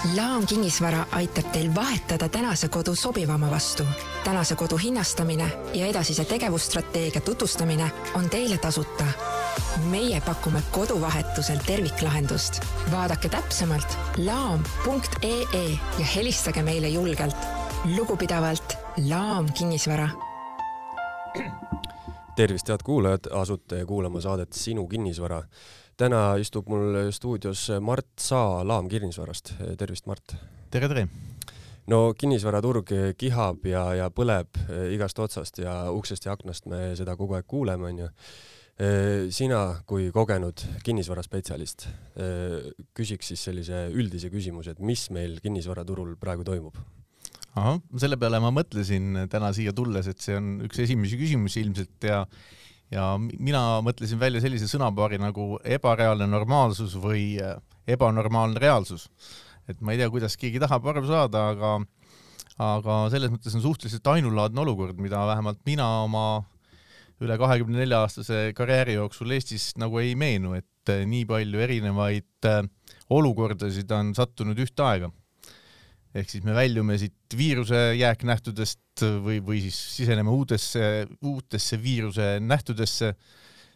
Laam kinnisvara aitab teil vahetada tänase kodu sobivama vastu. tänase kodu hinnastamine ja edasise tegevusstrateegia tutvustamine on teile tasuta. meie pakume koduvahetusel terviklahendust. vaadake täpsemalt laam.ee ja helistage meile julgelt. lugupidavalt Laam kinnisvara tervist, head kuulajad, asute kuulama saadet Sinu kinnisvara. Täna istub mul stuudios Mart Saa Laam kinnisvarast. tervist, Mart! tere, tere! no kinnisvaraturg kihab ja, ja põleb igast otsast ja uksest ja aknast me seda kogu aeg kuuleme, onju. sina kui kogenud kinnisvaraspetsialist, küsiks siis sellise üldise küsimuse, et mis meil kinnisvaraturul praegu toimub? ahah, selle peale ma mõtlesin täna siia tulles, et see on üks esimesi küsimusi ilmselt ja ja mina mõtlesin välja sellise sõnapaari nagu ebareaalne normaalsus või äh, ebanormaalne reaalsus. et ma ei tea, kuidas keegi tahab aru saada, aga aga selles mõttes on suhteliselt ainulaadne olukord, mida vähemalt mina oma üle kahekümne nelja aastase karjääri jooksul Eestis nagu ei meenu, et äh, nii palju erinevaid äh, olukordasid on sattunud ühte aega ehk siis me väljume siit viiruse jääknähtudest või, või siis siseneme uutesse, uutesse viiruse nähtudesse,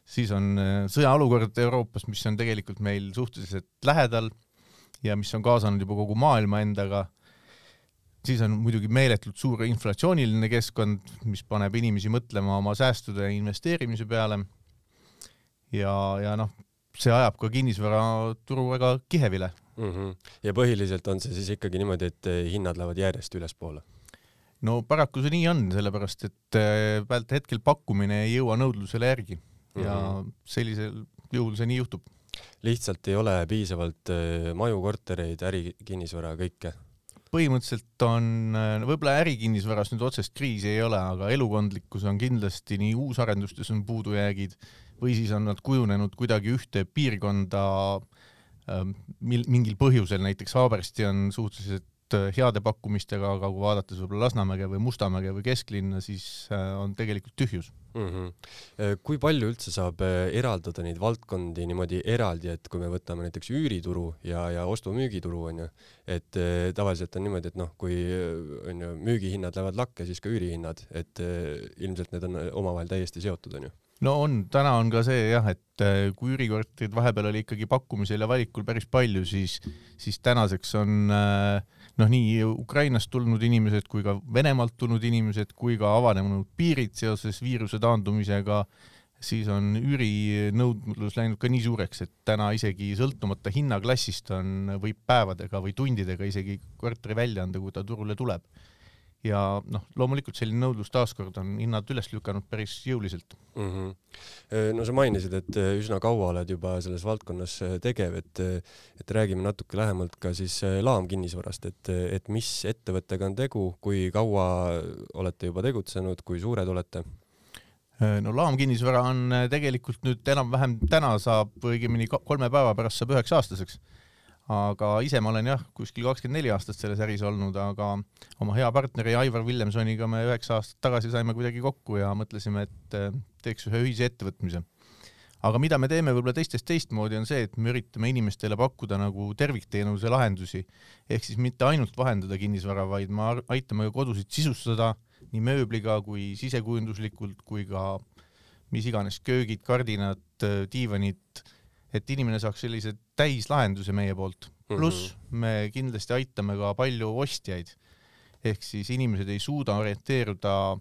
siis on äh, sõjaolukord Euroopas, mis on tegelikult meil suhteliselt lähedal ja mis on kaasanud juba kogu maailma endaga, siis on muidugi meeletult suur inflatsiooniline keskkond, mis paneb inimesi mõtlema oma säästude ja investeerimise peale. Ja, ja noh, see ajab ka kinnisvaraturu väga kihevile mm. -hmm. ja põhiliselt on see siis ikkagi niimoodi, et eh, hinnad lähevad järjest ülespoole? no paraku see nii on, sellepärast et eh, hetkel pakkumine ei jõua nõudlusele järgi ja mm -hmm. sellisel juhul see nii juhtub. lihtsalt ei ole piisavalt eh, maju, kortereid, ärikinnisvara, kõike? põhimõtteliselt on, võib-olla ärikinnisvaras nüüd otsest kriisi ei ole, aga elukondlikkus on kindlasti nii uusarendustes on puudujäägid või siis on nad kujunenud kuidagi ühte piirkonda ähm, mil-, mingil põhjusel, näiteks Haabersti on suhteliselt äh, heade pakkumistega, aga kui vaadates võib-olla Lasnamäge või Mustamäge või kesklinna, siis äh, on tegelikult tühjus mm. -hmm. kui palju üldse saab eraldada neid valdkondi niimoodi eraldi, et kui me võtame näiteks üürituru ja, ja ostu-müügituru onju, et tavaliselt on niimoodi, et noh, kui onju müügihinnad lähevad lakke, siis ka üürihinnad, et ilmselt need on omavahel täiesti seotud onju no on, täna on ka see jah, et äh, kui üürikorterid vahepeal oli ikkagi pakkumisel ja valikul päris palju, siis, siis tänaseks on äh, noh, nii Ukrainast tulnud inimesed kui ka Venemaalt tulnud inimesed kui ka avanenud piirid seoses viiruse taandumisega, siis on üürinõudlus läinud ka nii suureks, et täna isegi sõltumata hinnaklassist on, võib päevadega või tundidega isegi korteri välja anda, kui ta turule tuleb ja noh, loomulikult selline nõudlus taaskord on hinnad üles lükanud päris jõuliselt mm. -hmm. no sa mainisid, et äh, üsna kaua oled juba selles valdkonnas äh, tegev, et, et räägime natuke lähemalt ka siis Laam kinnisvarast, et, et mis ettevõttega on tegu, kui kaua olete juba tegutsenud, kui suured olete? no Laam kinnisvara on tegelikult nüüd enam-vähem täna saab, õigemini kolme päeva pärast saab üheks aastaseks aga ise ma olen jah, kuskil kakskümmend neli aastat selles äris olnud, aga oma hea partneri Aivar Villemsoniga me üheksa aastat tagasi saime kuidagi kokku ja mõtlesime, et eh, teeks ühe ühise ettevõtmise. aga mida me teeme võib-olla teistest teistmoodi, on see, et me üritame inimestele pakkuda nagu tervikteenuse lahendusi, ehk siis mitte ainult vahendada kinnisvara, vaid me aitame kodusid sisustada nii mööbliga kui sisekujunduslikult kui ka mis iganes köögid, kardinad, diivanid et inimene saaks sellise täislahenduse meie poolt. Mhm. pluss me kindlasti aitame ka palju ostjaid. ehk siis inimesed ei suuda orienteeruda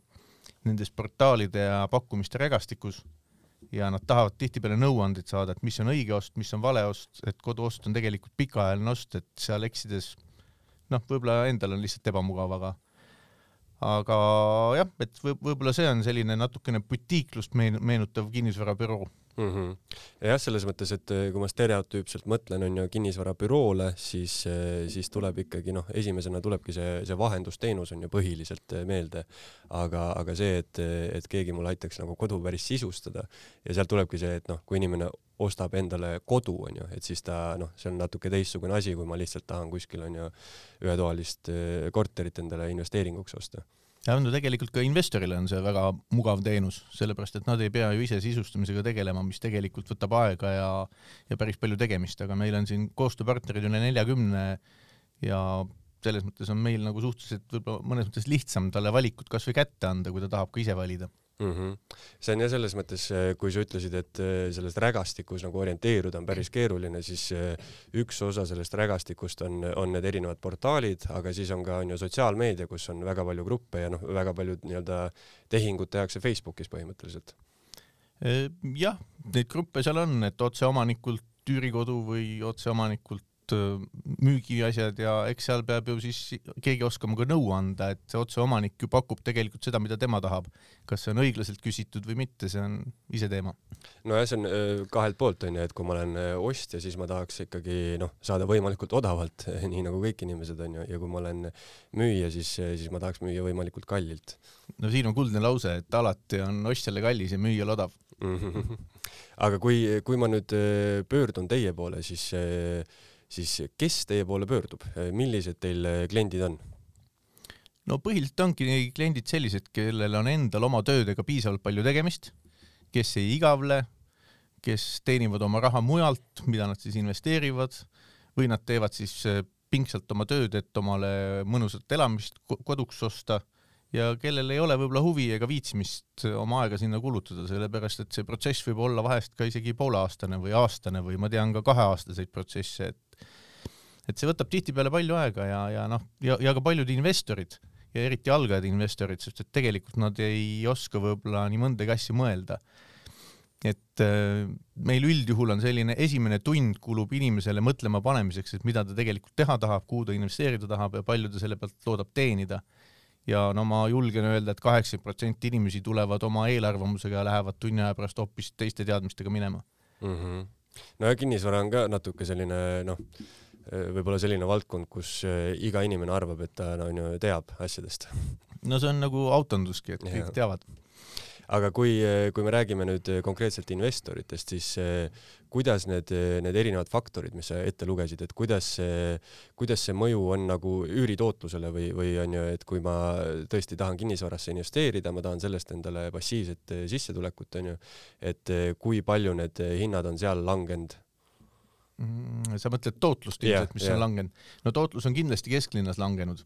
nendes portaalide ja pakkumiste rägastikus ja nad tahavad tihtipeale nõuandeid saada, et mis on õige ost, mis on vale ost, et koduost on tegelikult pikaajaline ost, et seal eksides noh, võib-olla endal on lihtsalt ebamugav, aga aga jah, et võib-olla see on selline natukene butiiklust meenutav kinnisvarabüroo mm. -hmm. jah, selles mõttes, et eh, kui ma stereotüüpselt mõtlen, on ju kinnisvarabüroole, siis, eh, siis tuleb ikkagi noh, esimesena tulebki see, see vahendusteenus on ju põhiliselt eh, meelde. aga, aga see, et, et keegi mulle aitaks nagu kodu päris sisustada ja sealt tulebki see, et noh, kui inimene ostab endale kodu, on ju, et siis ta noh, see on natuke teistsugune asi, kui ma lihtsalt tahan kuskil on ju ühetoalist korterit endale investeeringuks osta ja no tegelikult ka investorile on see väga mugav teenus, sellepärast et nad ei pea ju ise sisustamisega tegelema, mis tegelikult võtab aega ja ja päris palju tegemist, aga meil on siin koostööpartnerid üle neljakümne ja selles mõttes on meil nagu suhteliselt võib-olla mõnes mõttes lihtsam talle valikut kasvõi kätte anda, kui ta tahab ka ise valida mm. -hmm. see on jah selles mõttes, kui sa ütlesid, et äh, selles rägastikus nagu orienteeruda on päris keeruline, siis äh, üks osa sellest rägastikust on, on need erinevad portaalid, aga siis on ka on ju sotsiaalmeedia, kus on väga palju gruppe ja noh, väga paljud nii-öelda tehingud tehakse Facebookis põhimõtteliselt. Äh, jah, neid gruppe seal on, et otseomanikult üürikodu või otseomanikult Äh, müügiasjad ja eks seal peab ju siis keegi oskama ka nõu anda, et see otseomanik ju pakub tegelikult seda, mida tema tahab. kas see on õiglaselt küsitud või mitte, see on iseteema. nojah, see on äh, kahelt poolt onju, et kui ma olen äh, ostja, siis ma tahaks ikkagi noh, saada võimalikult odavalt, nii nagu kõik inimesed onju, ja kui ma olen müüja, siis, siis ma tahaks müüa võimalikult kallilt. no siin on kuldne lause, et alati on ostjale kallis ja müüjal odav aga kui, kui ma nüüd pöördun teie poole, siis siis kes teie poole pöördub, millised teil kliendid on? no põhiliselt ongi kliendid sellised, kellel on endal oma töödega piisavalt palju tegemist, kes ei igavle, kes teenivad oma raha mujalt, mida nad siis investeerivad või nad teevad siis eh, pingsalt oma tööd, et omale mõnusat elamist koduks osta ja kellel ei ole võib-olla huvi ega viitsimist oma aega sinna kulutada, sellepärast et see protsess võib olla vahest ka isegi pooleaastane või aastane või ma tean ka kaheaastaseid protsesse, et et see võtab tihtipeale palju aega ja, ja noh, ja, ja ka paljud investorid ja eriti algajad investorid, sest et tegelikult nad ei oska võib-olla nii mõndagi asja mõelda. et äh, meil üldjuhul on selline esimene tund kulub inimesele mõtlema panemiseks, et mida ta tegelikult teha tahab, kuhu ta investeerida tahab ja palju ta selle pealt loodab teenida ja no ma julgen öelda et, et kaheksakümmend protsenti inimesi tulevad oma eelarvamusega ja lähevad tunni aja pärast hoopis teiste teadmistega minema mm. -hmm. no ja kinnisvara on ka natuke selline noh, võib-olla selline valdkond, kus äh, iga inimene arvab, et ta no, on ju teab asjadest. no see on nagu autonduski, et kõik ja. teavad aga kui, kui me räägime nüüd konkreetselt investoritest, siis kuidas need, need erinevad faktorid, mis sa ette lugesid, et kuidas see, kuidas see mõju on nagu üüritootlusele või, või on ju, et kui ma tõesti tahan kinnisvarasse investeerida, ma tahan sellest endale passiivset sissetulekut, on ju, et kui palju need hinnad on seal langenud sa mõtled tootlust ilmselt yeah,, mis yeah. on langenud? no tootlus on kindlasti kesklinnas langenud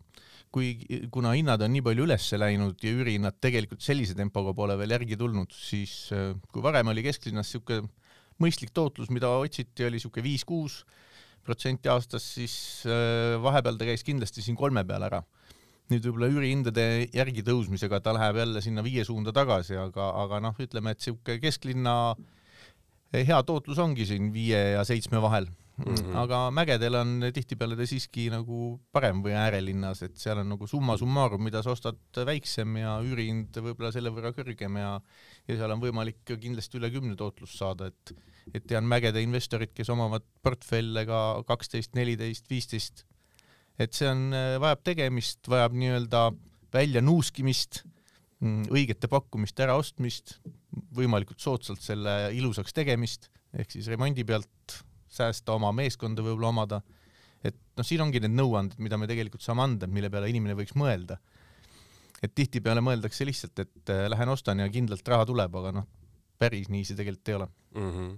kui, kuna hinnad on nii palju üles läinud ja üürihinnad tegelikult sellise tempoga pole veel järgi tulnud, siis äh, kui varem oli kesklinnas siuke mõistlik tootlus, mida otsiti, oli siuke viis-kuus protsenti aastas, siis äh, vahepeal ta käis kindlasti siin kolme peal ära. nüüd võib-olla üürihindade järgi tõusmisega ta läheb jälle sinna viie suunda tagasi, aga, aga noh, ütleme, et siuke kesklinna hea tootlus ongi siin viie ja seitsme vahel Mm -hmm. aga mägedel on tihtipeale ta siiski nagu parem või äärelinnas, et seal on nagu summa summarum, mida sa ostad väiksem ja üürihind võib-olla selle võrra kõrgem ja ja seal on võimalik kindlasti üle kümne tootlust saada, et et tean mägede investorid, kes omavad portfelle ka kaksteist, neliteist, viisteist. et see on, vajab tegemist, vajab nii-öelda välja nuuskimist, mm, õigete pakkumiste äraostmist, võimalikult soodsalt selle ilusaks tegemist ehk siis remondi pealt säästa oma meeskonda võib-olla omada. et noh, siin ongi need nõuanded, mida me tegelikult saame anda, mille peale inimene võiks mõelda. et tihtipeale mõeldakse lihtsalt, et äh, lähen ostan ja kindlalt raha tuleb, aga noh, päris nii see tegelikult ei ole mm. -hmm.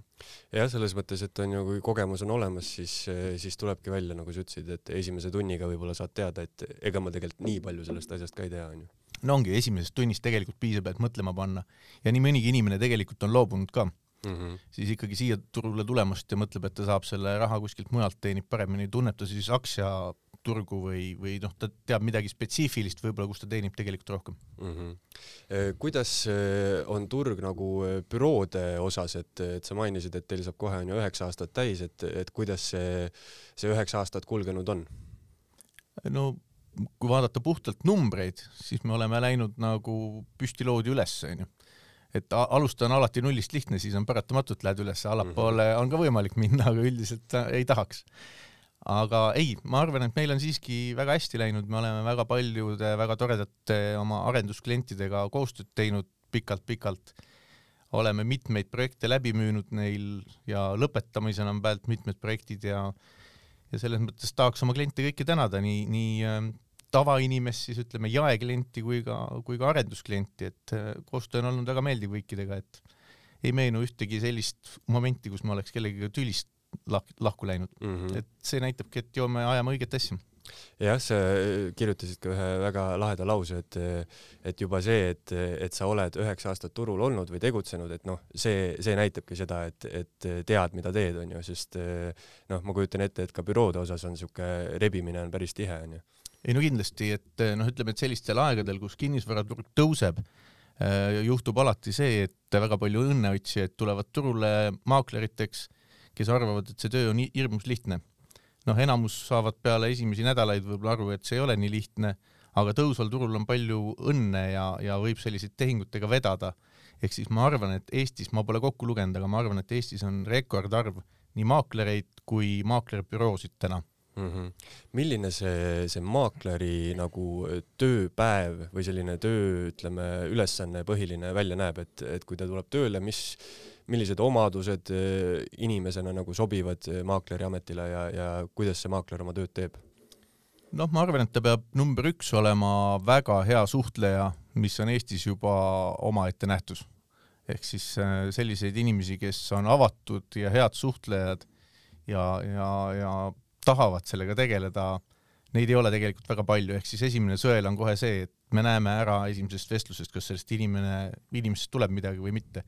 jah, selles mõttes, et on ju, kui kogemus on olemas, siis, äh, siis tulebki välja, nagu sa ütlesid, et esimese tunniga võib-olla saad teada, et ega ma tegelikult nii palju sellest asjast ka ei tea, onju. No ongi, esimesest tunnist tegelikult piisab, et mõtlema panna ja nii mõnigi inimene tegelikult on loobunud ka mm, -hmm. siis ikkagi siia turule tulemast ja mõtleb, et ta saab selle raha kuskilt mujalt, teenib paremini, tunneb ta siis aktsiaturgu või, või noh, ta teab midagi spetsiifilist võib-olla, kus ta teenib tegelikult rohkem mm. -hmm. kuidas eh, on turg nagu eh, büroode osas, et, et sa mainisid, et teil saab kohe on ju üheksa aastat täis, et, et kuidas see, see üheksa aastat kulgenud on? no kui vaadata puhtalt numbreid, siis me oleme läinud nagu püstiloodi üles, onju et alustada on alati nullist lihtne, siis on paratamatult lähed üles, allapoole mhm. on ka võimalik minna, aga üldiselt äh, ei tahaks. aga ei, ma arvan, et meil on siiski väga hästi läinud, me oleme väga paljude väga toredate oma arendusklientidega koostööd teinud pikalt-pikalt. oleme mitmeid projekte läbi müünud neil ja lõpetamisel on pealt mitmed projektid ja ja selles mõttes tahaks oma kliente kõiki tänada, nii, nii äh, tavainimest, siis ütleme jaeklienti kui ka, kui ka arendusklienti, et äh, koostöö on olnud väga meeldiv kõikidega, et ei meenu ühtegi sellist momenti, kus ma oleks kellegagi tülist lah-, lahku läinud mm. -hmm. et see näitabki, et joo, me ajame õiget asja jah, sa kirjutasid ka ühe väga laheda lause, et, et juba see, et, et sa oled üheksa aastat turul olnud või tegutsenud, et noh, see, see näitabki seda, et, et tead, mida teed, onju, sest noh, ma kujutan ette, et ka büroode osas on siuke rebimine on päris tihe, onju. ei no kindlasti, et noh, ütleme, et sellistel aegadel, kus kinnisvaraturg tõuseb, juhtub alati see, et väga palju õnneotsijaid tulevad turule maakleriteks, kes arvavad, et see töö on hirmus lihtne noh, enamus saavad peale esimesi nädalaid võib-olla aru, et see ei ole nii lihtne, aga tõusval turul on palju õnne ja, ja võib selliseid tehingutega vedada. ehk siis ma arvan, et Eestis, ma pole kokku lugenud, aga ma arvan, et Eestis on rekordarv nii maaklereid kui maaklerbüroosid täna mm. -hmm. milline see, see maakleri nagu tööpäev või selline töö, ütleme, ülesanne põhiline välja näeb, et, et kui ta tuleb tööle, mis millised omadused eh, inimesena nagu sobivad eh, maakleri ametile ja, ja kuidas see maakler oma tööd teeb? noh, ma arvan, et ta peab number üks olema väga hea suhtleja, mis on Eestis juba omaette nähtus. ehk siis eh, selliseid inimesi, kes on avatud ja head suhtlejad ja, ja, ja tahavad sellega tegeleda, neid ei ole tegelikult väga palju, ehk siis esimene sõel on kohe see, et me näeme ära esimesest vestlusest, kas sellest inimene, inimesest tuleb midagi või mitte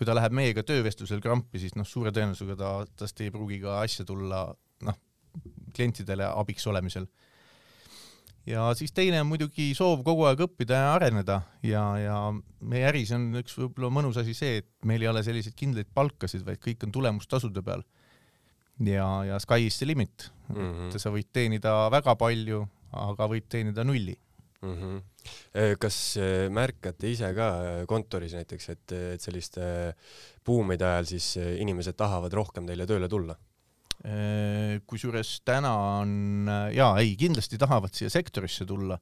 kui ta läheb meiega töövestlusel krampi, siis noh, suure tõenäosusega ta, tast ei pruugi ka asja tulla noh, klientidele abiks olemisel. ja siis teine on muidugi soov kogu aeg õppida ja areneda ja, ja meie äris on üks võib-olla mõnus asi see, et meil ei ole selliseid kindlaid palkasid, vaid kõik on tulemustasude peal. ja, ja sky is the limit mm, -hmm. et sa võid teenida väga palju, aga võid teenida nulli mm. -hmm. kas äh, märkate ise ka äh, kontoris näiteks, et, et selliste buumide ajal siis inimesed tahavad rohkem teile tööle tulla? kusjuures täna on jaa, ei, kindlasti tahavad siia sektorisse tulla,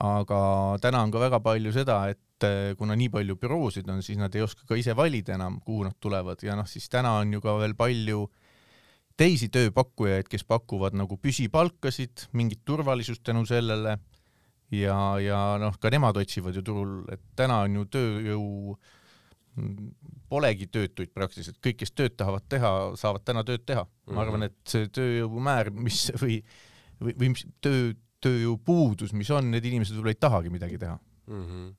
aga täna on ka väga palju seda, et kuna nii palju büroosid on, siis nad ei oska ka ise valida enam, kuhu nad tulevad ja noh, siis täna on ju ka veel palju teisi tööpakkujaid, kes pakuvad nagu püsipalkasid, mingit turvalisust tänu sellele ja, ja noh, ka nemad otsivad ju turul, et täna on ju tööjõu, polegi töötuid praktiliselt, kõik, kes tööd tahavad teha, saavad täna tööd teha. ma arvan, mhm. et see tööjõumäär, mis või, või, või mis töö, tööjõupuudus, mis on, need inimesed võib-olla ei tahagi midagi teha mm. -hmm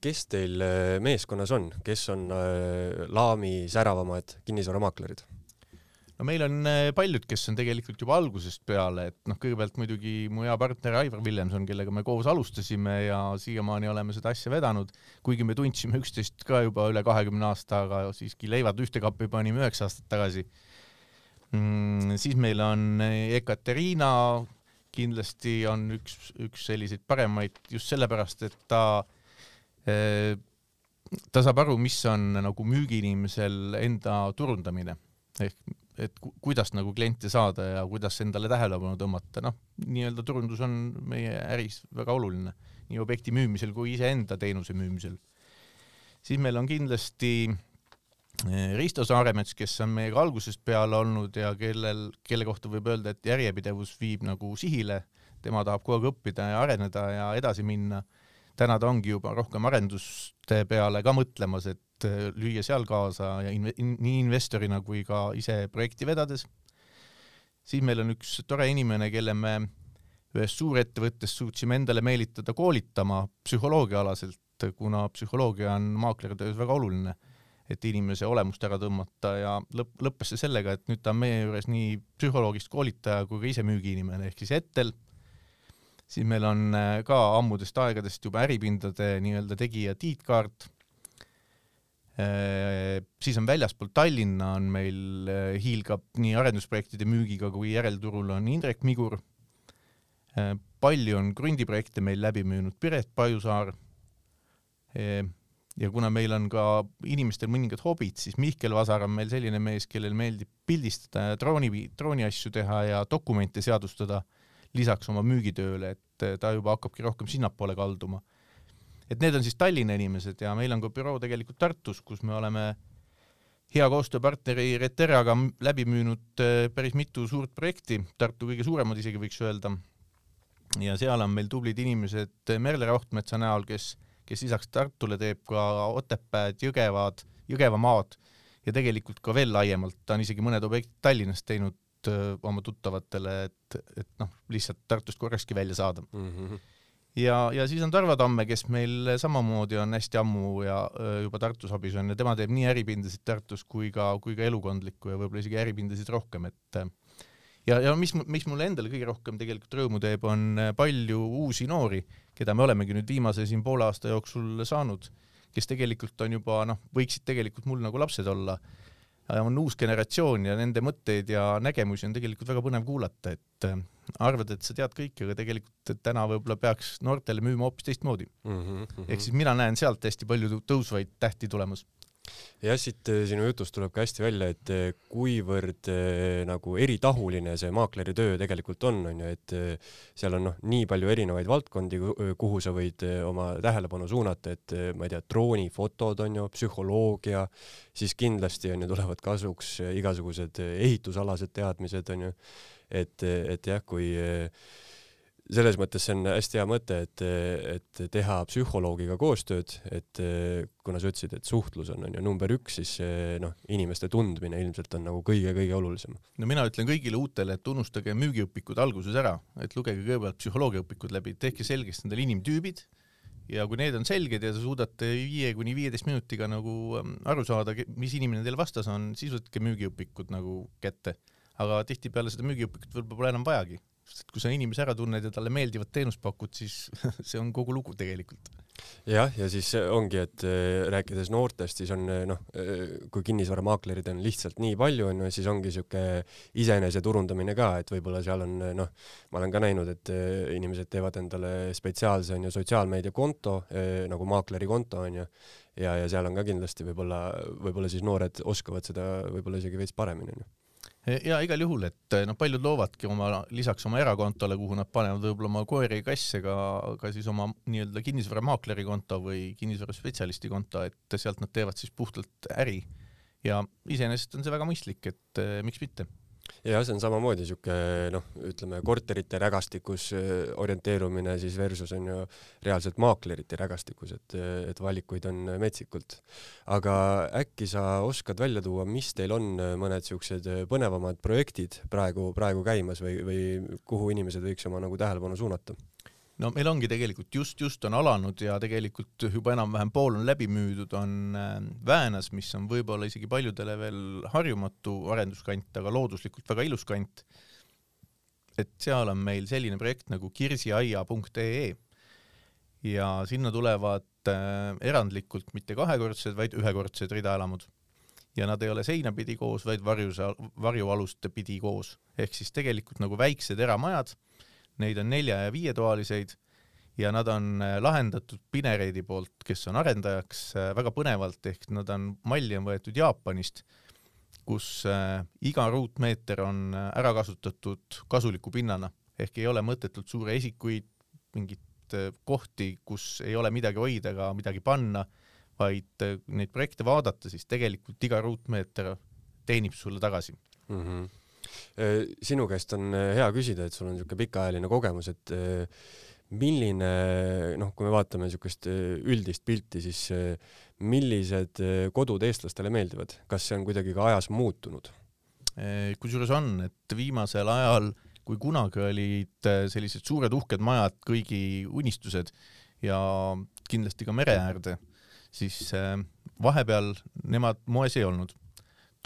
kes teil eh, meeskonnas on, kes on äh, Laami säravamad kinnisvaramaaklerid? No meil on äh, paljud, kes on tegelikult juba algusest peale, et noh, kõigepealt muidugi mu hea partner Aivar Villemson, kellega me koos alustasime ja siiamaani oleme seda asja vedanud, kuigi me tundsime üksteist ka juba üle kahekümne aasta, aga siiski leivad ühte kappi panime üheksa aastat tagasi mm,. siis meil on Ekaterina, kindlasti on üks, üks selliseid paremaid just sellepärast, et ta äh, ta saab aru, mis on nagu müügiinimesel enda turundamine ehk et kuidas nagu kliente saada ja kuidas endale tähelepanu tõmmata, noh, nii-öelda turundus on meie äris väga oluline, nii objekti müümisel kui iseenda teenuse müümisel. siis meil on kindlasti eh, Risto Saaremets, kes on meiega algusest peale olnud ja kellel, kelle kohta võib öelda, et järjepidevus viib nagu sihile, tema tahab kogu aeg õppida ja areneda ja edasi minna. täna ta ongi juba rohkem arenduste peale ka mõtlemas, et et äh, lüüa seal kaasa ja inve, in, nii investorina kui ka ise projekti vedades. siis meil on üks tore inimene, kelle me ühest suurettevõttest suutsime endale meelitada koolitama psühholoogiaalaselt, kuna psühholoogia on maakleri töös väga oluline, et inimese olemust ära tõmmata ja lõpp, lõppes see sellega, et nüüd ta on meie juures nii psühholoogist koolitaja kui ka ise müügiinimene ehk siis Ettel siis meil on äh, ka ammudest aegadest juba äripindade nii-öelda tegija Tiit Kaart siis on väljaspool Tallinna on meil äh, hiilgab nii arendusprojektide müügiga kui järelturul on Indrek Migur. Äh, palju on krundiprojekte meil läbi müünud Piret Pajusaar. ja kuna meil on ka inimestel mõningad hobid, siis Mihkel Vasar on meil selline mees, kellel meeldib pildistada ja drooni, drooniasju teha ja dokumente seadustada lisaks oma müügitööle, et ta juba hakkabki rohkem sinnapoole kalduma et need on siis Tallinna inimesed ja meil on ka büroo tegelikult Tartus, kus me oleme hea koostööpartneri Reterraga läbi müünud äh, päris mitu suurt projekti, Tartu kõige suuremad isegi võiks öelda. ja seal on meil tublid inimesed äh, Merle Rohtmetsa näol, kes, kes lisaks Tartule teeb ka Otepääd, Jõgevad, Jõgevamaad ja tegelikult ka veel laiemalt, ta on isegi mõned objektid Tallinnas teinud öö, oma tuttavatele, et, et noh, lihtsalt Tartust korrakski välja saada mm. -hmm. Ja, ja siis on Tarvo Tamme, kes meil samamoodi on hästi ammu ja juba Tartus abis on ja tema teeb nii äripindasid Tartus kui ka, kui ka elukondlikku ja võib-olla isegi äripindasid rohkem, et ja, ja mis, mis mulle endale kõige rohkem tegelikult rõõmu teeb, on palju uusi noori, keda me olemegi nüüd viimase siin poole aasta jooksul saanud, kes tegelikult on juba noh, võiksid tegelikult mul nagu lapsed olla. On uus generatsioon ja nende mõtteid ja nägemusi on tegelikult väga põnev kuulata, et äh, arvad, et sa tead kõike, aga tegelikult täna võib-olla peaks noortele müüma hoopis teistmoodi mm. -hmm. ehk siis mina näen sealt hästi palju tõusvaid tähti tulemas jah, siit äh, sinu jutust tuleb ka hästi välja, et äh, kuivõrd äh, nagu eritahuline see maakleri töö tegelikult on, on ju, et seal on noh, nii palju erinevaid valdkondi, kuhu sa võid oma tähelepanu suunata, et ma ei tea, droonifotod on ju, psühholoogia, siis kindlasti on ju, tulevad kasuks igasugused ehitusalased teadmised on ju, et, et jah, kui selles mõttes see on hästi hea mõte, et, et teha psühholoogiga koostööd, et kuna sa ütlesid, et suhtlus on, on ju number üks, siis noh, inimeste tundmine ilmselt on nagu kõige-kõige olulisem. no mina ütlen kõigile uutele, et unustage müügiõpikud alguses ära, et lugege kõigepealt psühholoogiaõpikud läbi, tehke selgeks endale inimtüübid ja kui need on selged ja te suudate viie kuni viieteist minutiga nagu ähm, aru saada, mis inimene teil vastas on, siis võtke müügiõpikud nagu kätte. Aga tihtipeale seda müügiõpikut võib-olla enam vajagi. Sest kui sa inimese ära tunned ja talle meeldivat teenust pakud, siis see on kogu lugu tegelikult. jah, ja siis ongi, et äh, rääkides noortest, siis on äh, noh, äh, kui kinnisvaramaaklerid on lihtsalt nii palju, on ju, siis ongi sihuke iseenese turundamine ka, et võib-olla seal on noh, ma olen ka näinud, et inimesed teevad endale spetsiaalse on ju sotsiaalmeediakonto nagu maakleri konto on ju, ja, ja seal on ka kindlasti võib-olla, võib-olla siis noored oskavad seda võib-olla isegi veits paremini on ju ja igal juhul, et noh, paljud loovadki oma lisaks oma erakontole, kuhu nad panevad võib-olla oma koeri ja kasse ka, ka siis oma nii-öelda kinnisvaramaakleri konto või kinnisvaraspetsialisti konto, et sealt nad teevad siis puhtalt äri. ja iseenesest on see väga mõistlik, et eh, miks mitte ja see on samamoodi sihuke noh, ütleme korterite rägastikus äh, orienteerumine siis versus on ju reaalselt maaklerite rägastikus, et, et valikuid on metsikult. aga äkki sa oskad välja tuua, mis teil on mõned siuksed põnevamad projektid praegu, praegu käimas või, või kuhu inimesed võiks oma nagu tähelepanu suunata? No meil ongi tegelikult just, just on alanud ja tegelikult juba enam-vähem pool on läbi müüdud, on äh, Väänas, mis on võib-olla isegi paljudele veel harjumatu arenduskant, aga looduslikult väga ilus kant. et seal on meil selline projekt nagu kirsiaia.ee ja sinna tulevad äh, erandlikult mitte kahekordsed, vaid ühekordsed ridaelamud. ja nad ei ole seinapidi koos, vaid varjus, varjualuste pidi koos, ehk siis tegelikult nagu väiksed eramajad neid on nelja- ja viietoaliseid ja nad on äh, lahendatud Pinereidi poolt, kes on arendajaks äh, väga põnevalt, ehk nad on, malli on võetud Jaapanist, kus äh, iga ruutmeeter on ära kasutatud kasuliku pinnana, ehk ei ole mõttetult suuri esikuid, mingit kohti, kus ei ole midagi hoida ega midagi panna, vaid neid projekte vaadata, siis tegelikult iga ruutmeeter teenib sulle tagasi mm. -hmm sinu käest on äh, hea küsida, et sul on niisugune pikaajaline kogemus, et äh, milline noh, kui me vaatame niisugust üldist pilti, siis millised kodud eestlastele meeldivad, kas see on kuidagi ka ajas muutunud? kusjuures on, et viimasel ajal, kui kunagi olid sellised suured uhked majad kõigi unistused ja kindlasti ka mere äärde, siis vahepeal nemad moes ei olnud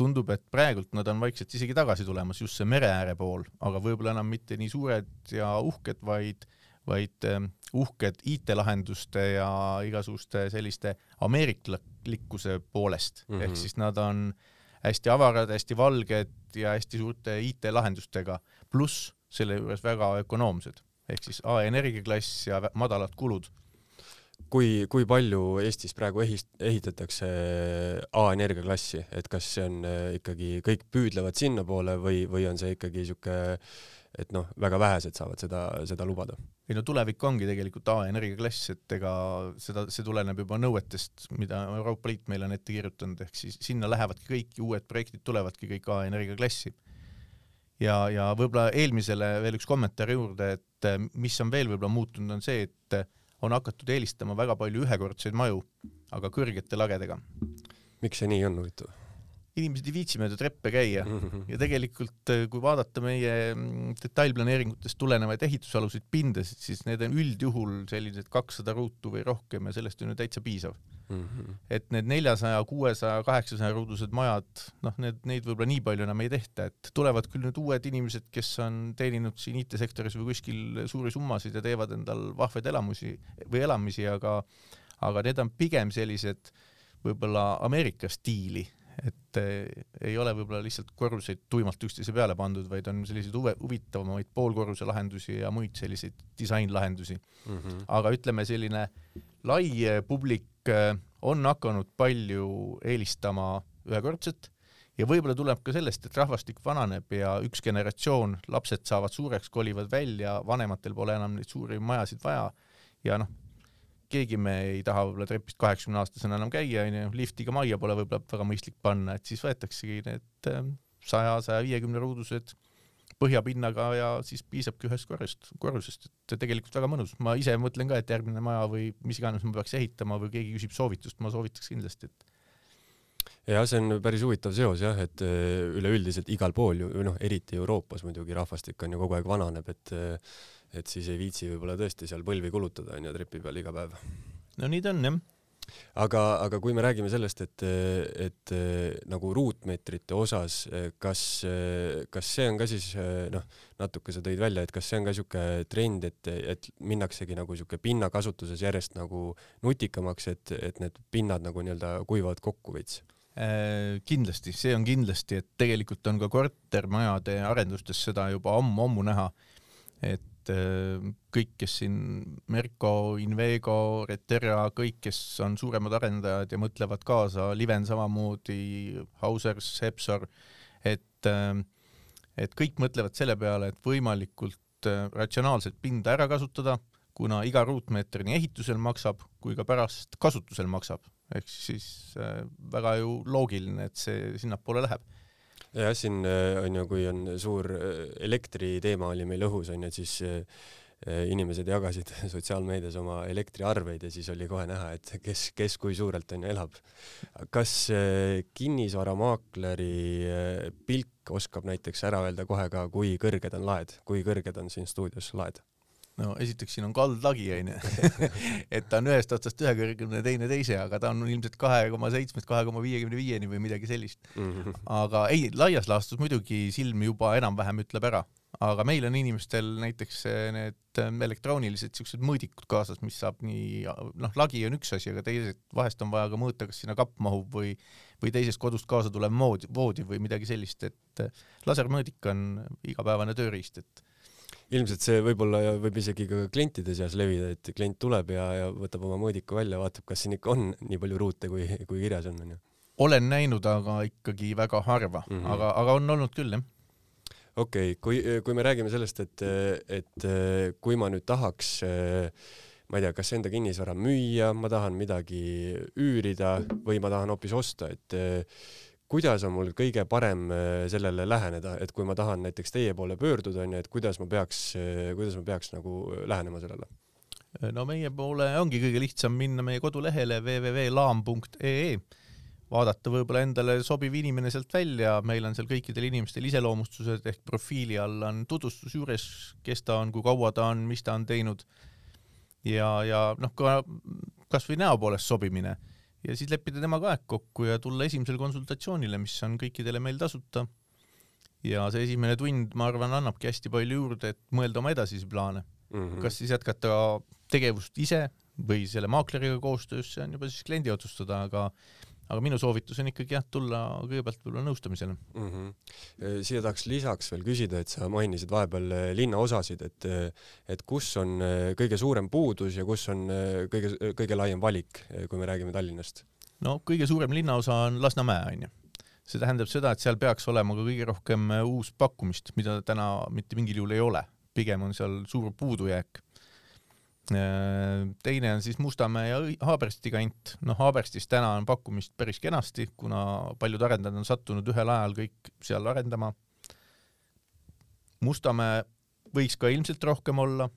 tundub, et praegult nad on vaikselt isegi tagasi tulemas, just see mere ääre pool, aga võib-olla enam mitte nii suured ja uhked, vaid, vaid ähm, uhked IT-lahenduste ja igasuguste selliste ameeriklikkuse poolest. Mm, -hmm. ehk siis nad on hästi avarad, hästi valged ja hästi suurte IT-lahendustega, pluss selle juures väga ökonoomsed, ehk siis A energiaklass ja madalad kulud kui, kui palju Eestis praegu ehist-, ehitatakse A-energia klassi, et kas see on äh, ikkagi, kõik püüdlevad sinnapoole või, või on see ikkagi sihuke, et noh, väga vähesed saavad seda, seda lubada? ei no tulevik ongi tegelikult A-energia klass, et ega seda, see tuleneb juba nõuetest, mida Euroopa Liit meile on ette kirjutanud, ehk siis sinna lähevadki kõik uued projektid tulevadki kõik A-energia klassi. ja, ja võib-olla eelmisele veel üks kommentaar juurde, et mis on veel võib-olla muutunud, on see, et on hakatud eelistama väga palju ühekordseid maju, aga kõrgete lagedega. miks see nii on huvitav? inimesed ei viitsi mööda treppe käia ja tegelikult äh, kui vaadata meie mm, detailplaneeringutest tulenevaid ehitusaluseid pindasid, siis need on üldjuhul sellised kakssada ruutu või rohkem ja sellest on ju täitsa piisav mm. -hmm. et need neljasaja, kuuesaja, kaheksasaja ruudused majad, noh, need, neid võib-olla nii palju enam ei tehta, et tulevad küll nüüd uued inimesed, kes on teeninud siin IT-sektoris või kuskil suuri summasid ja teevad endal vahvaid elamusi või elamisi, aga aga need on pigem sellised võib-olla Ameerika stiili et eh, ei ole võib-olla lihtsalt korruseid tuimalt üksteise peale pandud, vaid on selliseid huve, huvitavamaid poolkorruse lahendusi ja muid selliseid disainlahendusi mm. -hmm. aga ütleme, selline lai eh, publik eh, on hakanud palju eelistama ühekordset ja võib-olla tuleb ka sellest, et rahvastik vananeb ja üks generatsioon, lapsed saavad suureks, kolivad välja, vanematel pole enam neid suuri majasid vaja ja noh, keegi me ei taha võib-olla trepist kaheksakümne aastasena enam käia, onju, liftiga majja pole võib-olla väga mõistlik panna, et siis võetaksegi need ähm, saja, saja viiekümne ruudused põhjapinnaga ja siis piisabki ühest korrust, korrusest, et tegelikult väga mõnus. ma ise mõtlen ka, et järgmine maja või mis iganes ma peaks ehitama või keegi küsib soovitust, ma soovitaks kindlasti, et jah, see on päris huvitav seos jah, et äh, üleüldiselt igal pool ju, noh, eriti Euroopas muidugi rahvastik on ju kogu aeg vananeb, et äh, et siis ei viitsi võib-olla tõesti seal põlvi kulutada onju trepi peal iga päev. no nii ta on jah aga, aga kui me räägime sellest, et, et nagu ruutmeetrite osas, kas, kas see on ka siis noh, natuke sa tõid välja, et kas see on ka siuke trend, et, et minnaksegi nagu siuke pinnakasutuses järjest nagu nutikamaks, et, et need pinnad nagu nii-öelda kuivavad kokku veits? Äh, kindlasti, see on kindlasti, et tegelikult on ka kortermajade arendustes seda juba ammu-ammu näha, et et äh, kõik, kes siin Merko, Invego, Reterra, kõik, kes on suuremad arendajad ja mõtlevad kaasa, Liven samamoodi, Hausers, Hepsor, et, äh, et kõik mõtlevad selle peale, et võimalikult äh, ratsionaalselt pinda ära kasutada, kuna iga ruutmeeter nii ehitusel maksab kui ka pärast kasutusel maksab, ehk siis väga ju loogiline, et see sinnapoole läheb jah, siin äh, on ju, kui on suur äh, elektriteema oli meil õhus onju, et siis äh, inimesed jagasid sotsiaalmeedias oma elektriarveid ja siis oli kohe näha, et kes, kes kui suurelt onju elab. kas kinnisvaramaakleri pilk oskab näiteks ära öelda kohe ka, kui kõrged on laed, kui kõrged on siin stuudios laed? No esiteks siin on kaldlagi onju et ta on ühest otsast ühe kõrgemine, teine teise, aga ta on ilmselt kahe koma seitsmest kahe koma viiekümne viieni või midagi sellist mm. -hmm. aga ei, laias laastus muidugi silm juba enam-vähem ütleb ära, aga meil on inimestel näiteks need ähm, elektroonilised siuksed mõõdikud kaasas, mis saab nii, noh, lagi on üks asi, aga teised, vahest on vaja ka mõõta, kas sinna kapp mahub või või teisest kodust kaasa tulev mood, voodi või midagi sellist, et äh, lasermõõdik on igapäevane tööriist, et ilmselt see võib-olla võib isegi ka klientide seas levida, et klient tuleb ja, ja võtab oma mõõdiku välja, vaatab, kas siin ikka on nii palju ruute, kui, kui kirjas on, onju. olen näinud, aga ikkagi väga harva mm, -hmm. aga, aga on olnud küll, jah okei okay,, kui, kui me räägime sellest, et, et kui ma nüüd tahaks ma ei tea, kas enda kinnisvara müüa, ma tahan midagi üürida või ma tahan hoopis osta, et kuidas on mul kõige parem äh, sellele läheneda, et kui ma tahan näiteks teie poole pöörduda, onju, et kuidas ma peaks, äh, kuidas ma peaks nagu äh, lähenema sellele? no meie poole ongi kõige lihtsam minna meie kodulehele www.laam.ee, vaadata võib-olla endale sobiv inimene sealt välja, meil on seal kõikidel inimestel iseloomustused ehk profiili all on tutvustus juures, kes ta on, kui kaua ta on, mis ta on teinud. Ja, ja noh, ka kasvõi näo poolest sobimine ja siis leppida temaga aeg kokku ja tulla esimesele konsultatsioonile, mis on kõikidele meil tasuta. ja see esimene tund, ma arvan, annabki hästi palju juurde, et mõelda oma edasisi plaane mm. -hmm. kas siis jätkata tegevust ise või selle maakleriga koostöös, see on juba siis kliendi otsustada, aga aga minu soovitus on ikkagi jah, tulla kõigepealt võib-olla nõustamisele mm. -hmm. siia tahaks lisaks veel küsida, et sa mainisid vahepeal eh, linnaosasid, et eh, et kus on kõige suurem puudus ja kus on kõige, kõige laiem valik, kui me räägime Tallinnast? no kõige suurem linnaosa on Lasnamäe onju. see tähendab seda, et seal peaks olema ka kõige rohkem uus pakkumist, mida täna mitte mingil juhul ei ole, pigem on seal suur puudujääk Äh, teine on siis Mustamäe ja Haabersti kant, noh Haaberstis täna on pakkumist päris kenasti, kuna paljud arendajad on sattunud ühel ajal kõik seal arendama. Mustamäe võiks ka ilmselt rohkem olla,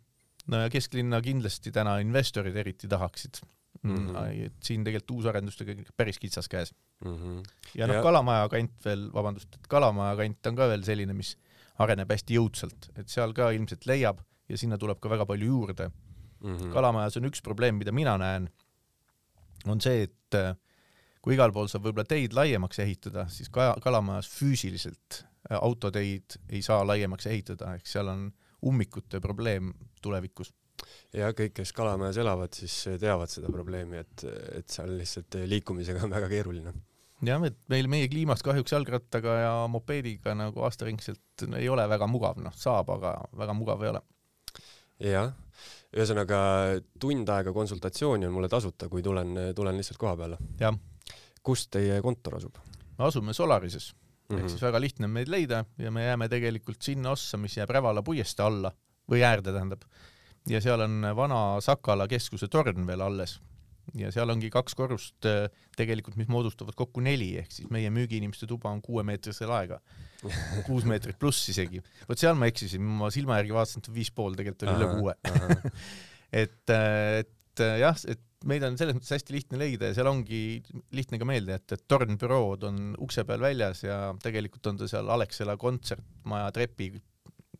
no ja kesklinna kindlasti täna investorid eriti tahaksid. mm. -hmm. et siin tegelikult uusarendustega päris kitsas käes mm. -hmm. ja noh, Kalamaja kant veel, vabandust, et Kalamaja kant on ka veel selline, mis areneb hästi jõudsalt, et seal ka ilmselt leiab ja sinna tuleb ka väga palju juurde mm. -hmm. Kalamajas on üks probleem, mida mina näen, on see, et äh, kui igal pool saab võib-olla teid laiemaks ehitada, siis ka Kalamajas füüsiliselt äh, autoteid ei saa laiemaks ehitada, ehk seal on ummikute probleem tulevikus ja kõik, kes Kalamajas elavad, siis teavad seda probleemi, et, et seal lihtsalt liikumisega on väga keeruline. jah, et meil meie kliimas kahjuks jalgrattaga ja mopeediga nagu aastaringselt ei ole väga mugav, noh, saab, aga väga mugav ei ole. jah, ühesõnaga tund aega konsultatsiooni on mulle tasuta, kui tulen, tulen lihtsalt koha peale. jah. kus teie kontor asub? me asume Solarises mm, -hmm. ehk siis väga lihtne on meid leida ja me jääme tegelikult sinna ossa, mis jääb Rävala puiestee alla või äärde, tähendab ja seal on vana Sakala keskuse torn veel alles ja seal ongi kaks korrust äh, tegelikult, mis moodustavad kokku neli, ehk siis meie müügiinimeste tuba on kuuemeetrise laega, kuus meetrit pluss isegi. vot seal ma eksisin, ma silma järgi vaatasin, et viis pool, tegelikult oli üle kuue. et, äh, et äh, jah, et meid on selles mõttes hästi lihtne leida ja seal ongi lihtne ka meelde jätta, et Torn bürood on ukse peal väljas ja tegelikult on ta seal Alexela kontsertmaja trepi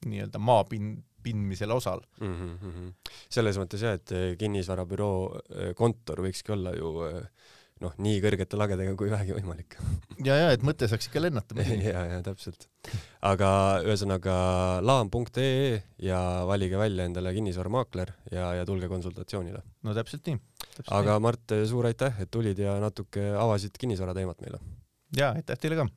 nii-öelda maapind pindmisel osal mm. -hmm. selles mõttes jah, et eh, kinnisvarabüroo eh, kontor võikski olla ju eh, noh, nii kõrgete lagedega kui vähegi võimalik. ja, ja et mõte saaks ikka lennata. ja, ja täpselt. aga ühesõnaga laam.ee ja valige välja endale kinnisvaramaakler ja, ja tulge konsultatsioonile. no täpselt nii. aga nii. Mart, suur aitäh, et tulid ja natuke avasid kinnisvara teemat meile. ja aitäh teile ka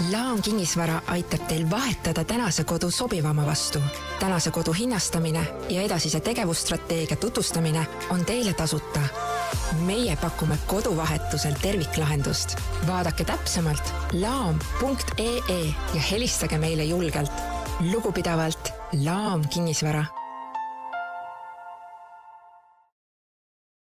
Laam kinnisvara aitab teil vahetada tänase kodu sobivama vastu. tänase kodu hinnastamine ja edasise tegevusstrateegia tutvustamine on teile tasuta. meie pakume koduvahetusel terviklahendust. vaadake täpsemalt laam.ee ja helistage meile julgelt. lugupidavalt Laam kinnisvara